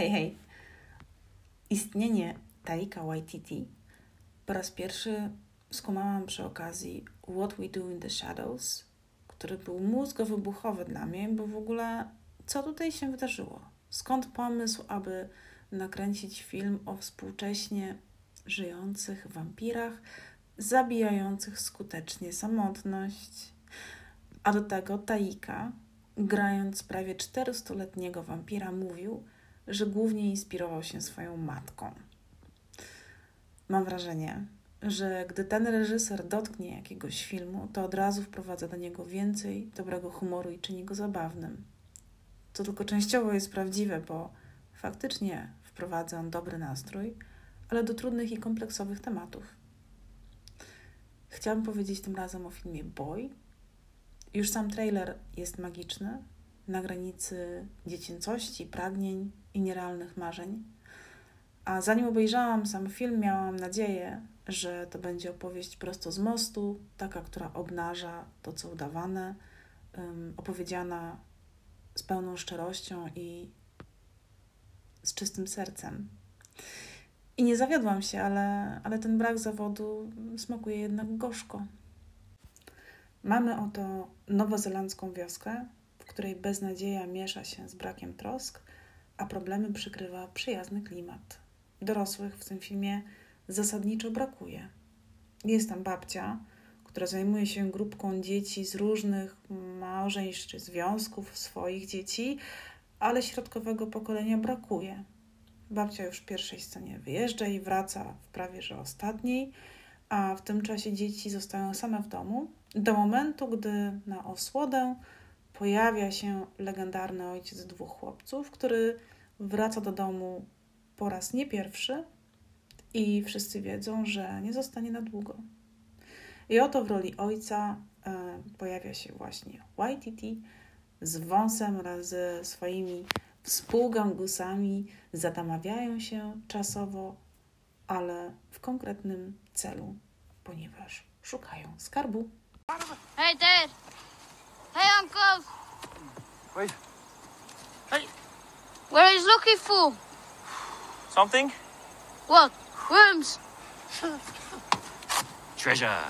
Hej, hej. Istnienie Taika Waititi po raz pierwszy skumałam przy okazji What We Do in the Shadows, który był mózgowybuchowy dla mnie, bo w ogóle co tutaj się wydarzyło? Skąd pomysł, aby nakręcić film o współcześnie żyjących wampirach, zabijających skutecznie samotność? A do tego Taika, grając prawie 400-letniego wampira, mówił, że głównie inspirował się swoją matką. Mam wrażenie, że gdy ten reżyser dotknie jakiegoś filmu, to od razu wprowadza do niego więcej dobrego humoru i czyni go zabawnym. To tylko częściowo jest prawdziwe, bo faktycznie wprowadza on dobry nastrój, ale do trudnych i kompleksowych tematów. Chciałabym powiedzieć tym razem o filmie Boy. Już sam trailer jest magiczny, na granicy dziecięcości, pragnień i nierealnych marzeń. A zanim obejrzałam sam film, miałam nadzieję, że to będzie opowieść prosto z mostu, taka, która obnaża to, co udawane, um, opowiedziana z pełną szczerością i z czystym sercem. I nie zawiodłam się, ale, ale ten brak zawodu smakuje jednak gorzko. Mamy oto nowozelandzką wioskę, której beznadzieja miesza się z brakiem trosk, a problemy przykrywa przyjazny klimat. Dorosłych w tym filmie zasadniczo brakuje. Jest tam babcia, która zajmuje się grupką dzieci z różnych małżeństw czy związków swoich dzieci, ale środkowego pokolenia brakuje. Babcia już w pierwszej scenie wyjeżdża i wraca w prawie że ostatniej, a w tym czasie dzieci zostają same w domu, do momentu, gdy na osłodę pojawia się legendarny ojciec dwóch chłopców, który wraca do domu po raz nie pierwszy i wszyscy wiedzą, że nie zostanie na długo. I oto w roli ojca e, pojawia się właśnie Waititi z wąsem wraz ze swoimi współgangusami. Zatamawiają się czasowo, ale w konkretnym celu, ponieważ szukają skarbu. Hey, Dad. Hey, Uncle. Wait. Hey, What is looking for? something? What? Worms. Treasure.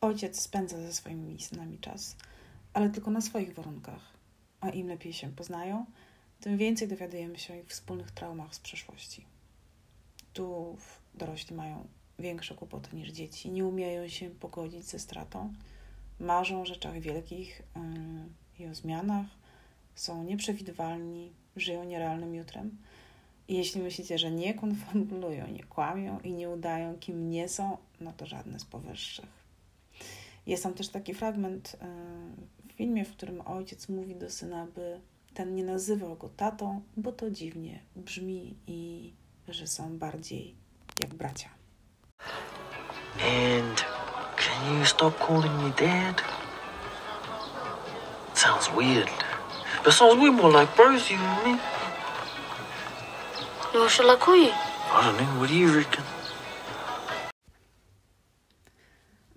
Ojciec spędza ze swoimi synami czas, ale tylko na swoich warunkach. A im lepiej się poznają, tym więcej dowiadujemy się o ich wspólnych traumach z przeszłości. Tu dorośli mają większe kłopoty niż dzieci, nie umieją się pogodzić ze stratą, marzą o rzeczach wielkich yy, i o zmianach, są nieprzewidywalni, żyją nierealnym jutrem. I jeśli myślicie, że nie konfabulują, nie kłamią i nie udają, kim nie są, no to żadne z powyższych. Jest tam też taki fragment yy, w filmie, w którym ojciec mówi do syna, by ten nie nazywał go tatą, bo to dziwnie brzmi i że są bardziej jak bracia. And can you stop calling me dad? Sounds weird. Besides, we're more like bros, you and me. What shall I call you? I don't know. What do you reckon?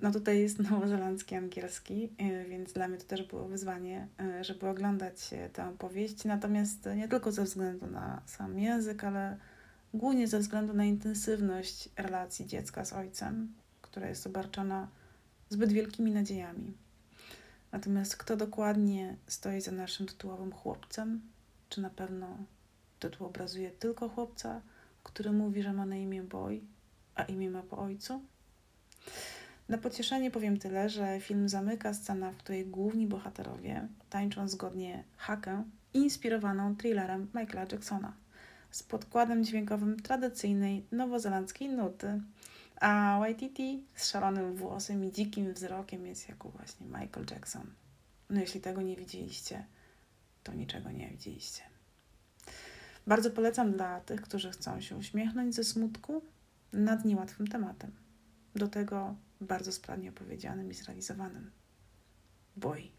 No tutaj jest nowozelandzki angielski, yy, więc dla mnie to też było wyzwanie, yy, żeby oglądać yy, tę opowieść. Natomiast nie tylko ze względu na sam język, ale głównie ze względu na intensywność relacji dziecka z ojcem, która jest obarczona zbyt wielkimi nadziejami. Natomiast kto dokładnie stoi za naszym tytułowym chłopcem? Czy na pewno tytuł obrazuje tylko chłopca, który mówi, że ma na imię Boy, a imię ma po ojcu? Na pocieszenie powiem tyle, że film zamyka scena, w której główni bohaterowie tańczą zgodnie hakę inspirowaną thrillerem Michaela Jacksona z podkładem dźwiękowym tradycyjnej nowozelandzkiej nuty. A Waititi z szalonym włosem i dzikim wzrokiem jest jak właśnie Michael Jackson. No jeśli tego nie widzieliście, to niczego nie widzieliście. Bardzo polecam dla tych, którzy chcą się uśmiechnąć ze smutku nad niełatwym tematem. Do tego bardzo sprawnie opowiedzianym i zrealizowanym. Boy.